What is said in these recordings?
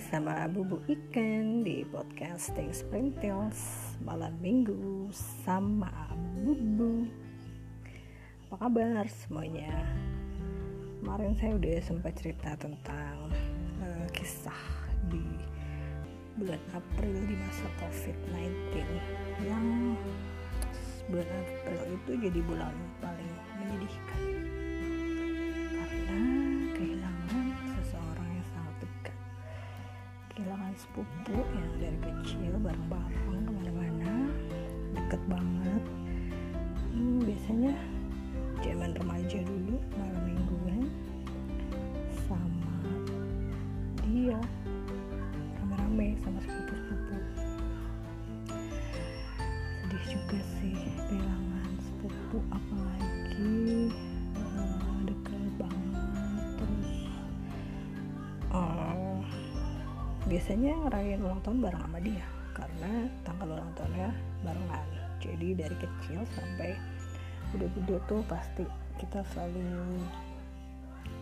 sama Bubu Ikan di podcasting Sprinttales malam minggu sama Bubu Apa kabar semuanya? Kemarin saya udah sempat cerita tentang uh, kisah di bulan April di masa COVID-19 yang bulan April itu jadi bulan paling menyedihkan sepupu yang dari kecil bareng-bareng ke mana-mana. Deket banget. Hmm, biasanya zaman remaja dulu malam mingguan biasanya ngerayain ulang tahun bareng sama dia karena tanggal ulang tahunnya barengan. Jadi dari kecil sampai udah gede tuh pasti kita selalu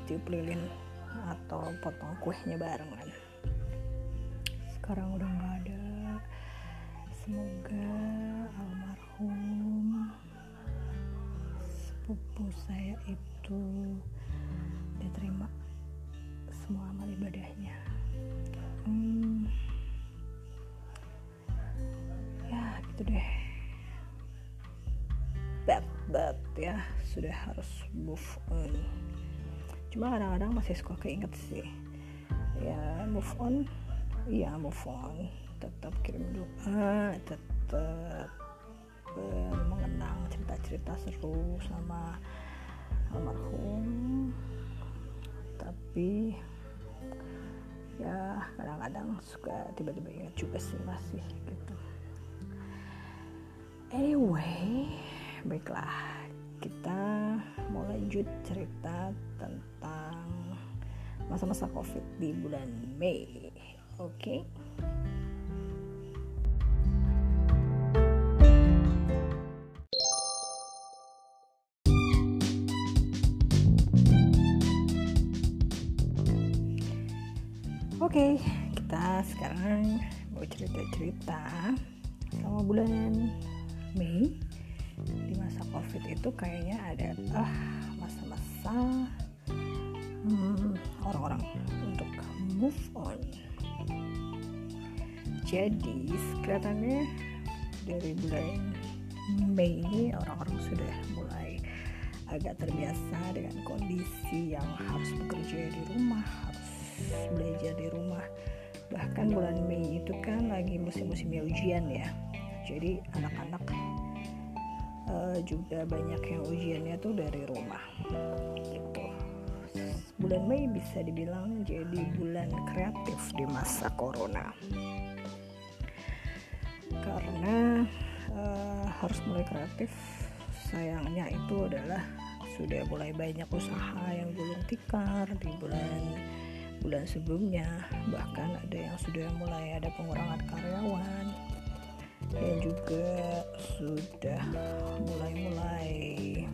tiup lilin atau potong kuehnya barengan. Sekarang udah nggak ada. Semoga almarhum sepupu saya itu diterima semua amal ibadahnya hmm, ya gitu deh. Bad bad ya sudah harus move on. Cuma kadang-kadang masih suka keinget sih. Ya move on? Iya move on. Tetap kirim doa tetap uh, mengenang cerita-cerita seru sama almarhum. Tapi ya kadang-kadang suka tiba-tiba ingat juga sih masih gitu anyway baiklah kita mau lanjut cerita tentang masa-masa covid di bulan Mei oke okay? Oke, okay, kita sekarang mau cerita-cerita selama bulan Mei di masa Covid itu kayaknya ada ah masa-masa hmm, orang-orang untuk move on. Jadi kelihatannya dari bulan Mei ini orang-orang sudah mulai agak terbiasa dengan kondisi yang harus bekerja di rumah, harus belajar di rumah. Bahkan bulan Mei itu kan lagi musim-musim ujian ya. Jadi anak-anak uh, juga banyak yang ujiannya tuh dari rumah. Gitu. Bulan Mei bisa dibilang jadi bulan kreatif di masa corona. Karena uh, harus mulai kreatif sayangnya itu adalah sudah mulai banyak usaha yang gulung tikar di bulan bulan sebelumnya bahkan ada yang sudah mulai ada pengurangan karyawan dan juga sudah mulai-mulai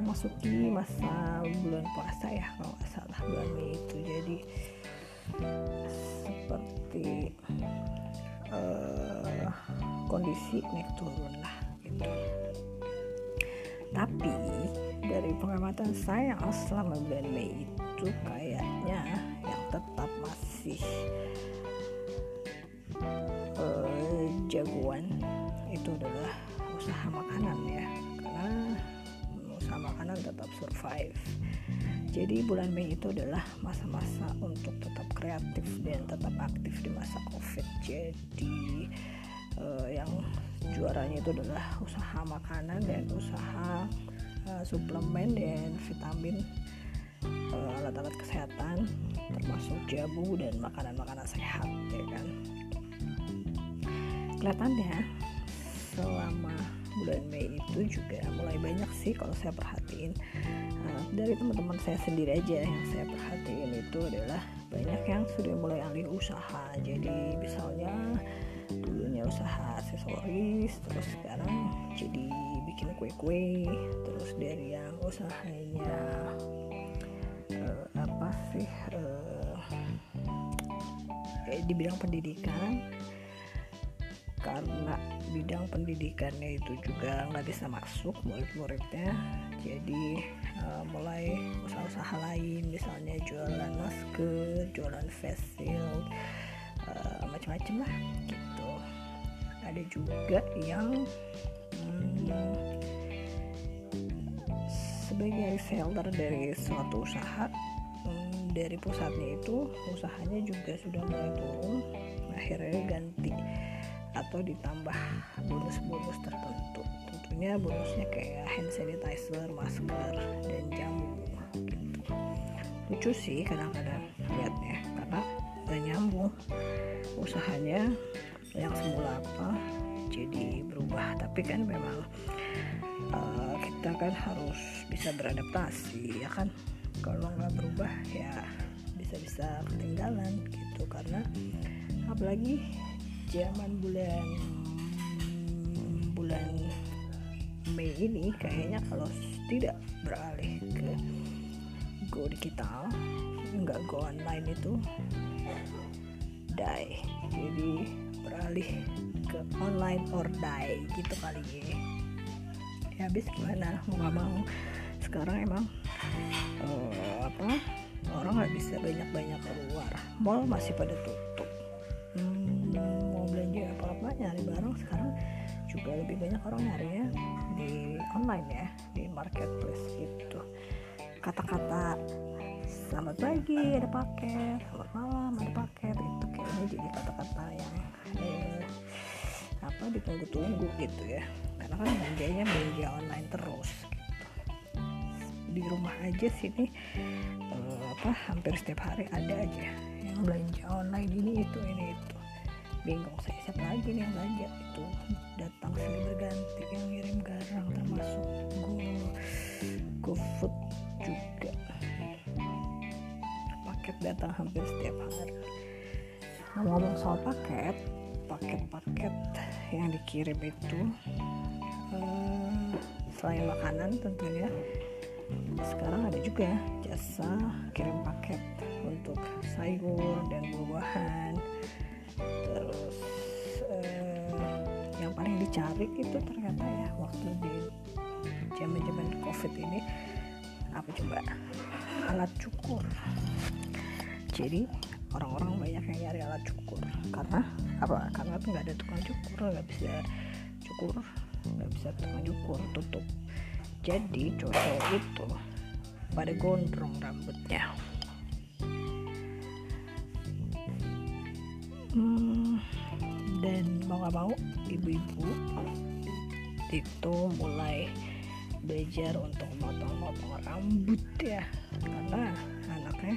memasuki masa bulan puasa ya kalau nggak salah bulan Mei itu. Jadi seperti uh, kondisi naik turun lah gitu. Tapi dari pengamatan saya selama bulan Mei itu kayaknya yang tetap masih uh, jagoan itu adalah usaha makanan ya. Karena usaha makanan tetap survive. Jadi bulan Mei itu adalah masa-masa untuk tetap kreatif dan tetap aktif di masa covid. Jadi uh, yang juaranya itu adalah usaha makanan dan usaha uh, suplemen dan vitamin alat-alat kesehatan termasuk jamu dan makanan-makanan sehat ya kan? Kelihatannya selama bulan Mei itu juga mulai banyak sih kalau saya perhatiin. Uh, dari teman-teman saya sendiri aja yang saya perhatiin itu adalah banyak yang sudah mulai alih usaha. Jadi misalnya dulunya usaha aksesoris terus sekarang jadi bikin kue-kue terus dari yang usahanya uh, apa sih uh, eh, di bidang pendidikan karena bidang pendidikannya itu juga nggak bisa masuk murid-muridnya jadi uh, mulai usaha-usaha lain misalnya jualan masker jualan face shield uh, macam-macam lah gitu. Ada juga yang hmm, sebagai reseller dari suatu usaha hmm, dari pusatnya itu usahanya juga sudah mulai turun akhirnya ganti atau ditambah bonus-bonus tertentu. Tentunya bonusnya kayak hand sanitizer, masker, dan jamu gitu. Lucu sih kadang-kadang liatnya karena gak nyambung usahanya yang semula apa jadi berubah. Tapi kan memang uh, kita kan harus bisa beradaptasi ya kan? Kalau nggak berubah ya bisa-bisa ketinggalan gitu. Karena apalagi zaman bulan bulan Mei ini kayaknya kalau tidak beralih ke go digital nggak go online itu die. Jadi beralih ke online or die gitu kali ya ya habis gimana? Mau nggak mau. Sekarang emang uh, apa orang nggak bisa banyak-banyak keluar. Mall masih pada tutup. Nyari barang. Sekarang juga lebih banyak orang nyarinya di online ya di marketplace gitu. Kata-kata selamat pagi ada paket. Selamat malam ada paket. Itu kayaknya jadi kata-kata yang eh, apa ditunggu-tunggu gitu ya karena kan belanjanya belanja online terus gitu. Di rumah aja sini eh, apa hampir setiap hari ada aja yang belanja online ini itu ini itu. Bingung saya siapa lagi nih yang belanja itu datang silih berganti yang ngirim garang termasuk go food juga. Paket datang hampir setiap hari. Ngomong soal paket paket-paket yang dikirim itu hmm, selain makanan tentunya. Sekarang ada juga jasa kirim paket untuk sayur dan buah-buahan. Terus eh, yang paling dicari itu ternyata ya waktu di zaman zaman covid ini apa coba? Alat cukur. Jadi orang-orang banyak yang nyari alat cukur. Karena apa? Karena tuh nggak ada tukang cukur nggak bisa cukur nggak bisa cukur tutup. Jadi cowok itu pada gondrong rambutnya. Hmm, dan mau gak mau ibu-ibu itu mulai belajar untuk motong-motong rambut ya. Karena anaknya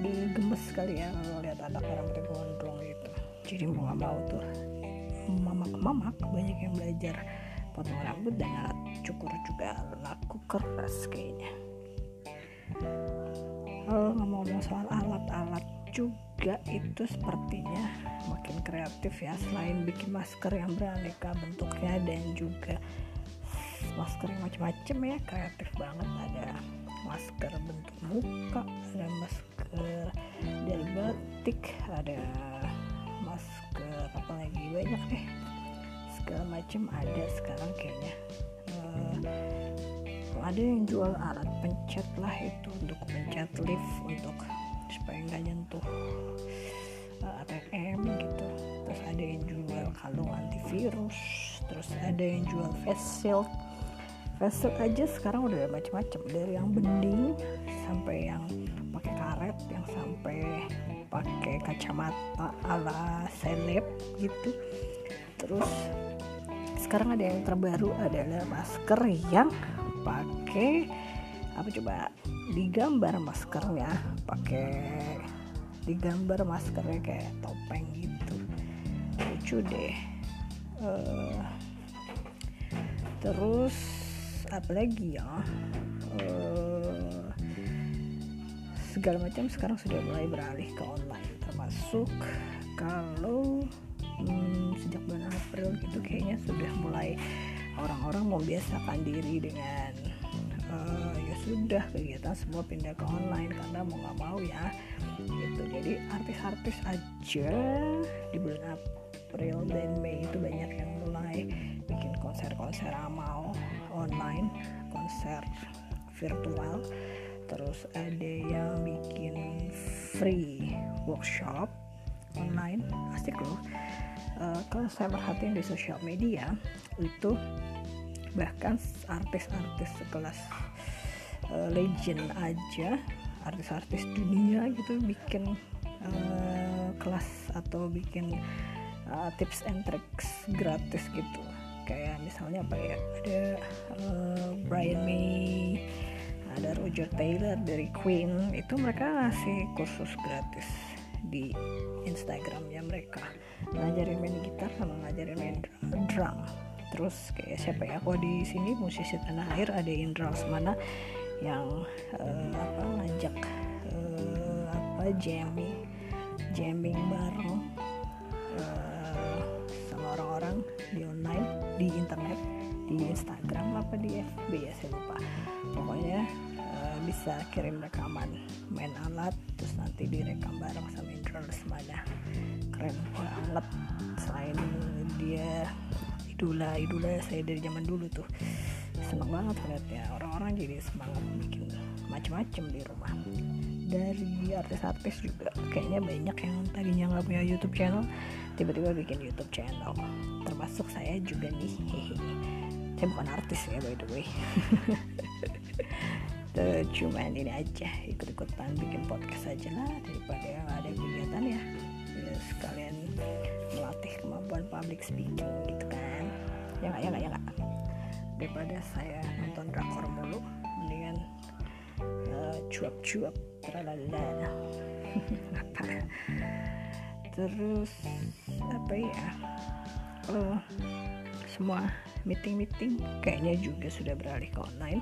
digemes sekali ya kalau lihat anaknya rambutnya gondrong gitu. Jadi mau gak mau tuh mamak-mamak banyak yang belajar potong rambut dan alat cukur juga laku keras kayaknya. Oh, ngomong-ngomong soal alat-alat juga itu sepertinya makin kreatif ya selain bikin masker yang beraneka bentuknya dan juga masker yang macam-macam ya kreatif banget. Ada masker bentuk muka ada masker dari batik ada banyak deh. Segala macam ada sekarang kayaknya. Uh, ada yang jual alat pencet lah itu untuk pencet lift untuk supaya nggak nyentuh uh, eh, ATM gitu. Terus ada yang jual kalung antivirus terus ada yang jual face shield. Face shield aja sekarang udah macam-macam dari yang bening sampai yang pakai karet yang sampai pakai kacamata ala seleb gitu. Terus sekarang ada yang terbaru adalah masker yang pakai apa coba digambar maskernya pakai digambar maskernya kayak topeng gitu. Lucu deh. Uh, terus apalagi ya? Uh, segala macam sekarang sudah mulai beralih ke online. Termasuk kalau hmm, sejak bulan April gitu kayaknya sudah mulai orang-orang membiasakan diri dengan uh, ya sudah kegiatan semua pindah ke online karena mau nggak mau ya gitu. Jadi artis-artis aja di bulan April dan Mei itu banyak yang mulai bikin konser-konser amal online konser virtual terus ada yang bikin free workshop online. Asik loh. Uh, kalau saya perhatiin di sosial media itu bahkan artis-artis sekelas uh, legend aja artis-artis dunia gitu bikin uh, kelas atau bikin uh, tips and tricks gratis gitu. Kayak misalnya apa ya? Ada uh, Brian May ada Roger Taylor dari Queen itu mereka ngasih kursus gratis di Instagramnya mereka. Ngajarin main gitar sama ngajarin main drum. Terus kayak siapa ya aku di sini musisi tanah air ada Indra Lesmana yang uh, apa ngajak uh, apa jamming jamming bareng uh, sama orang-orang di online di internet di Instagram apa di FB ya saya lupa. Pokoknya uh, bisa kirim rekaman main alat terus nanti direkam bareng sama Indra Lesmana keren banget. Selain dia idola idola saya dari zaman dulu tuh. Seneng banget ya orang-orang jadi semangat bikin macam-macam di rumah. Dari artis-artis juga kayaknya banyak yang tadinya nggak punya YouTube channel tiba-tiba bikin YouTube channel. Termasuk saya juga nih hehehe saya bukan artis ya by the way. Tuh, cuman ini aja. Ikut-ikutan bikin podcast aja lah daripada ada kegiatan ya. Ya sekalian melatih kemampuan public speaking gitu kan. Ya nggak ya nggak ya nggak. Daripada saya nonton drakor mulu mendingan uh, cuap-cuap terlalu apa? Terus apa ya? Oh, semua meeting-meeting kayaknya juga sudah beralih ke online.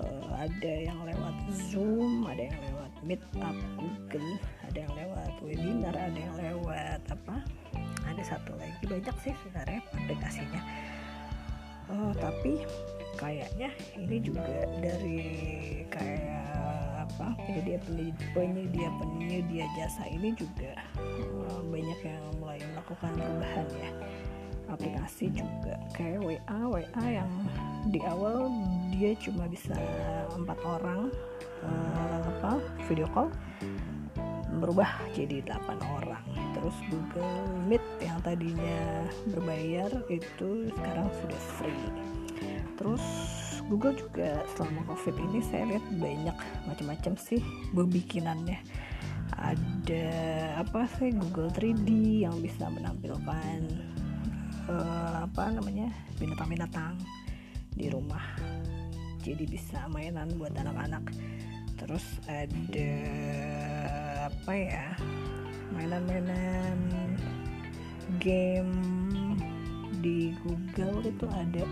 Uh, ada yang lewat Zoom ada yang lewat Meetup Google ada yang lewat webinar ada yang lewat apa? Ada satu lagi banyak sih sebenarnya aplikasinya. Uh, tapi kayaknya ini juga dari kayak apa penyedia penyedia penyedia jasa ini juga uh, banyak yang mulai melakukan perubahan ya aplikasi juga. Kayak WA WA yang di awal dia cuma bisa empat orang uh, apa video call berubah jadi 8 orang. Terus Google Meet yang tadinya berbayar itu sekarang sudah free. Terus Google juga selama covid ini saya lihat banyak macam-macam sih bebikinannya ada apa sih Google 3D yang bisa menampilkan uh, apa namanya binatang-binatang di rumah. Jadi bisa mainan buat anak-anak. Terus ada apa ya mainan-mainan game di Google itu ada.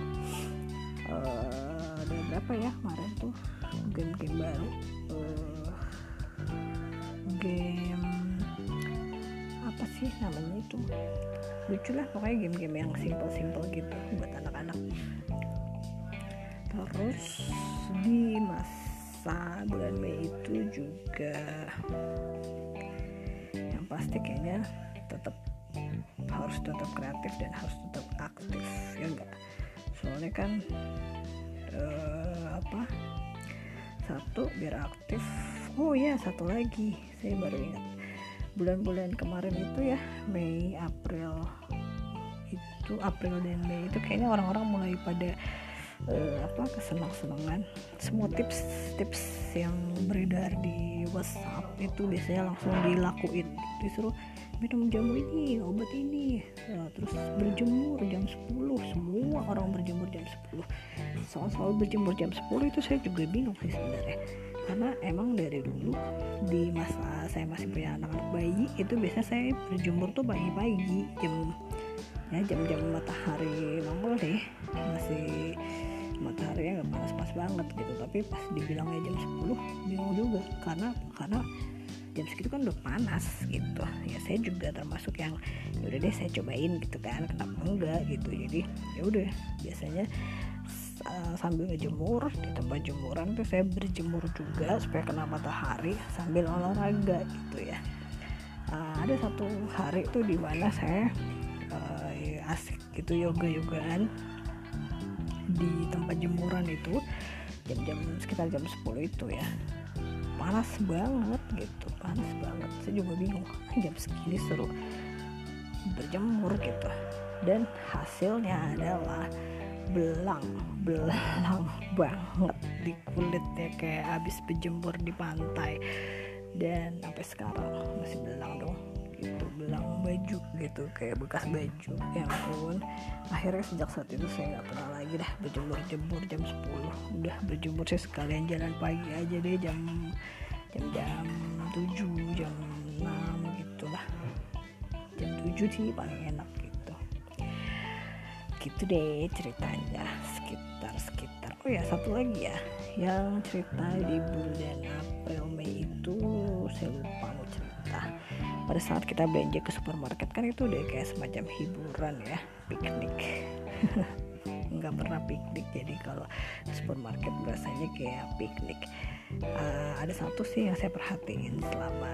Uh, ada berapa ya kemarin tuh game-game baru. Uh, game apa sih namanya itu lucu lah pokoknya game-game yang simple-simple gitu buat anak-anak. Terus di masa bulan Mei itu juga yang pasti kayaknya tetap harus tetap kreatif dan harus tetap aktif ya enggak? Soalnya kan uh, apa? Satu biar aktif. Oh ya satu lagi saya baru ingat bulan-bulan kemarin itu ya Mei April itu April dan Mei itu kayaknya orang-orang mulai pada uh, apa kesenang-senangan. Semua tips-tips yang beredar di WhatsApp itu biasanya langsung dilakuin. Disuruh minum jamu ini obat ini. Ya, terus berjemur jam 10 semua orang berjemur jam 10 soal-soal berjemur jam 10 itu saya juga bingung sih sebenarnya karena emang dari dulu di masa saya masih punya anak-anak bayi itu biasanya saya berjemur tuh pagi-pagi jam ya jam-jam matahari nongol sih masih matahari nggak panas-panas banget gitu. Tapi pas dibilangnya jam 10 bingung juga. Karena karena jam segitu kan udah panas gitu. Ya saya juga termasuk yang ya udah deh saya cobain gitu kan. Kenapa enggak gitu. Jadi ya udah biasanya uh, sambil ngejemur di tempat jemuran tuh saya berjemur juga supaya kena matahari sambil olahraga gitu ya. Uh, ada satu hari tuh di mana saya uh, asik gitu yoga yogaan di tempat jemuran itu jam-jam sekitar jam 10 itu ya. Panas banget gitu panas banget. Saya juga bingung jam segini seru? Berjemur gitu. Dan hasilnya adalah belang belang banget di kulitnya kayak habis berjemur di pantai. Dan sampai sekarang masih belang dong gitu. Belang baju gitu kayak bekas baju ya ampun. Akhirnya sejak saat itu saya nggak pernah lagi dah berjemur jemur jam 10 udah berjemur sih sekalian jalan pagi aja deh jam jam jam 7 jam 6 gitu lah. Jam 7 sih paling enak gitu gitu deh ceritanya. Sekitar sekitar. Oh ya satu lagi ya. Yang cerita di bulan April Mei itu saya lupa mau cerita. Pada saat kita belanja ke supermarket kan itu udah kayak semacam hiburan ya piknik. Nggak pernah piknik jadi kalau supermarket biasanya kayak piknik. Uh, ada satu sih yang saya perhatiin selama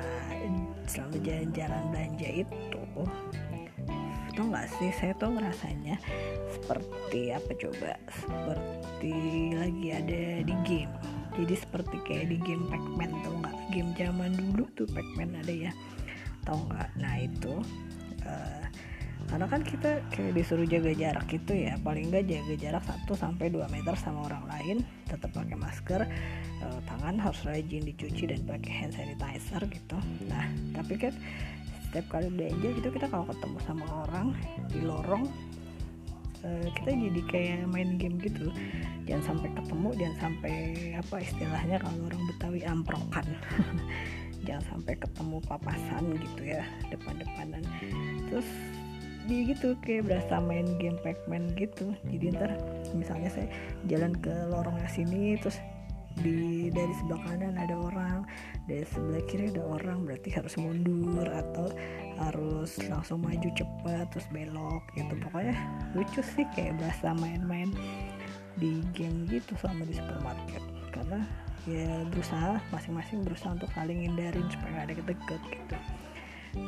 selama jalan-jalan belanja itu tau nggak sih saya tuh ngerasanya seperti apa coba? Seperti lagi ada di game. Jadi seperti kayak di game Pac-Man tau nggak game zaman dulu tuh Pac-Man ada ya. Tau nggak nah itu uh, karena kan kita kayak disuruh jaga jarak gitu ya. Paling nggak jaga jarak 1 sampai 2 meter sama orang lain tetap pakai masker uh, tangan harus rajin dicuci dan pakai hand sanitizer gitu. Nah tapi kan setiap kali belanja gitu kita kalau ketemu sama orang di lorong uh, kita jadi kayak main game gitu. Jangan sampai ketemu jangan sampai apa istilahnya kalau orang Betawi amprokan. Jangan sampai ketemu papasan gitu ya depan-depanan. Terus di gitu kayak berasa main game Pac-Man gitu. Jadi ntar misalnya saya jalan ke lorongnya sini terus di dari sebelah kanan ada orang dari sebelah kiri ada orang berarti harus mundur atau harus langsung maju cepat terus belok gitu. Pokoknya lucu sih kayak berasa main-main di game gitu sama di supermarket. Karena ya berusaha masing-masing berusaha untuk saling hindarin supaya gak ada deket gitu.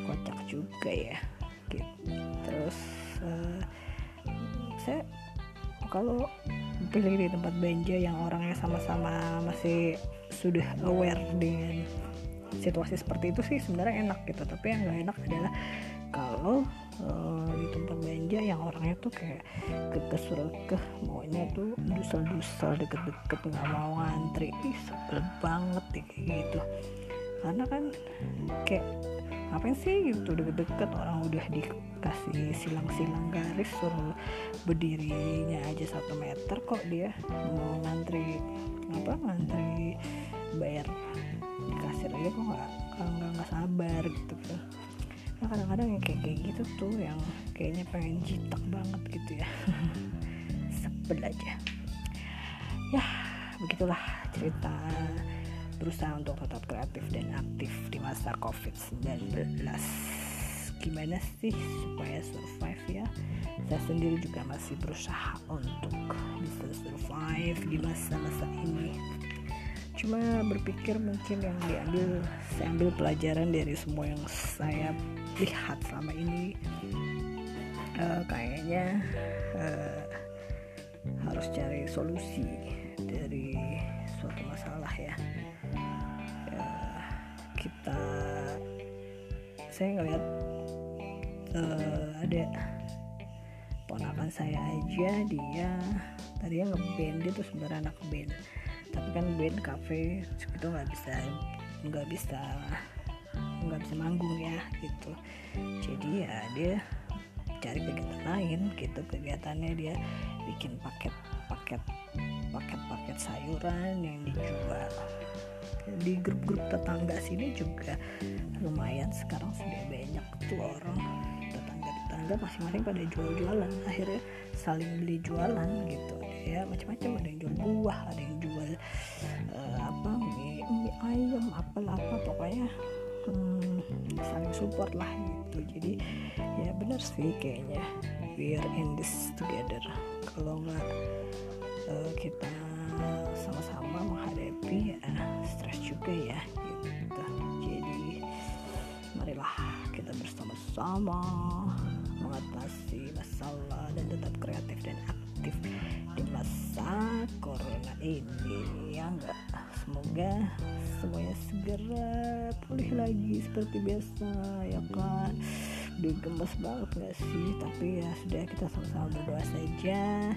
Kocak juga ya gitu. Terus uh, saya kalau pilih di tempat belanja yang orangnya sama-sama masih sudah aware dengan situasi seperti itu sih sebenarnya enak gitu. Tapi yang nggak enak adalah kalau uh, di tempat belanja yang orangnya tuh kayak ke maunya tuh dusel-dusel deket-deket nggak mau ngantri. Ih sebel banget deh gitu. Karena kan kayak ngapain sih gitu deket-deket orang udah dikasih silang-silang garis suruh berdirinya aja satu meter kok dia. Mau ngantri apa ngantri bayar di kasir aja kok nggak nggak nggak sabar gitu. Kan nah, kadang-kadang yang kayak kayak gitu tuh yang kayaknya pengen jitak banget gitu ya. Sebel aja. Ya begitulah cerita berusaha untuk tetap kreatif dan aktif di masa COVID-19 gimana sih supaya survive ya? Saya sendiri juga masih berusaha untuk bisa survive di masa-masa ini. Cuma berpikir mungkin yang diambil saya ambil pelajaran dari semua yang saya lihat selama ini. Uh, kayaknya uh, harus cari solusi dari suatu masalah ya saya ngeliat uh, ada ponakan saya aja dia tadi yang ngeband dia tuh sebenarnya anak band. Tapi kan band cafe itu nggak bisa nggak bisa nggak bisa manggung ya gitu. Jadi ya dia cari kegiatan lain gitu. Kegiatannya dia bikin paket paket paket paket sayuran yang dijual di grup-grup tetangga sini juga lumayan sekarang sudah banyak tuh orang tetangga-tetangga masing-masing pada jual-jualan akhirnya saling beli jualan gitu. Ya macam-macam. Ada yang jual buah ada yang jual uh, apa mie, mie ayam apa-apa pokoknya hmm, saling support lah gitu. Jadi ya benar sih kayaknya we are in this together. Kalau nggak uh, kita sama-sama menghadapi ya stres juga ya gitu. Jadi marilah kita bersama-sama mengatasi masalah dan tetap kreatif dan aktif di masa corona ini ya enggak? Semoga semuanya segera pulih lagi seperti biasa ya kan? Digemes banget gak sih? Tapi ya sudah kita sama-sama berdoa saja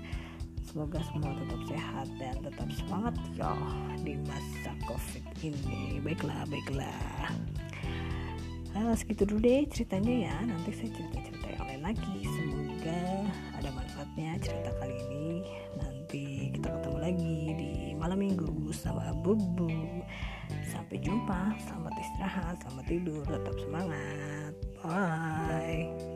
semoga semua tetap sehat dan tetap semangat ya di masa covid ini. Baiklah baiklah. Nah, segitu dulu deh ceritanya ya. Nanti saya cerita-cerita yang lain lagi. Semoga ada manfaatnya cerita kali ini. Nanti kita ketemu lagi di malam minggu sama bubu. Sampai jumpa selamat istirahat selamat tidur tetap semangat. Bye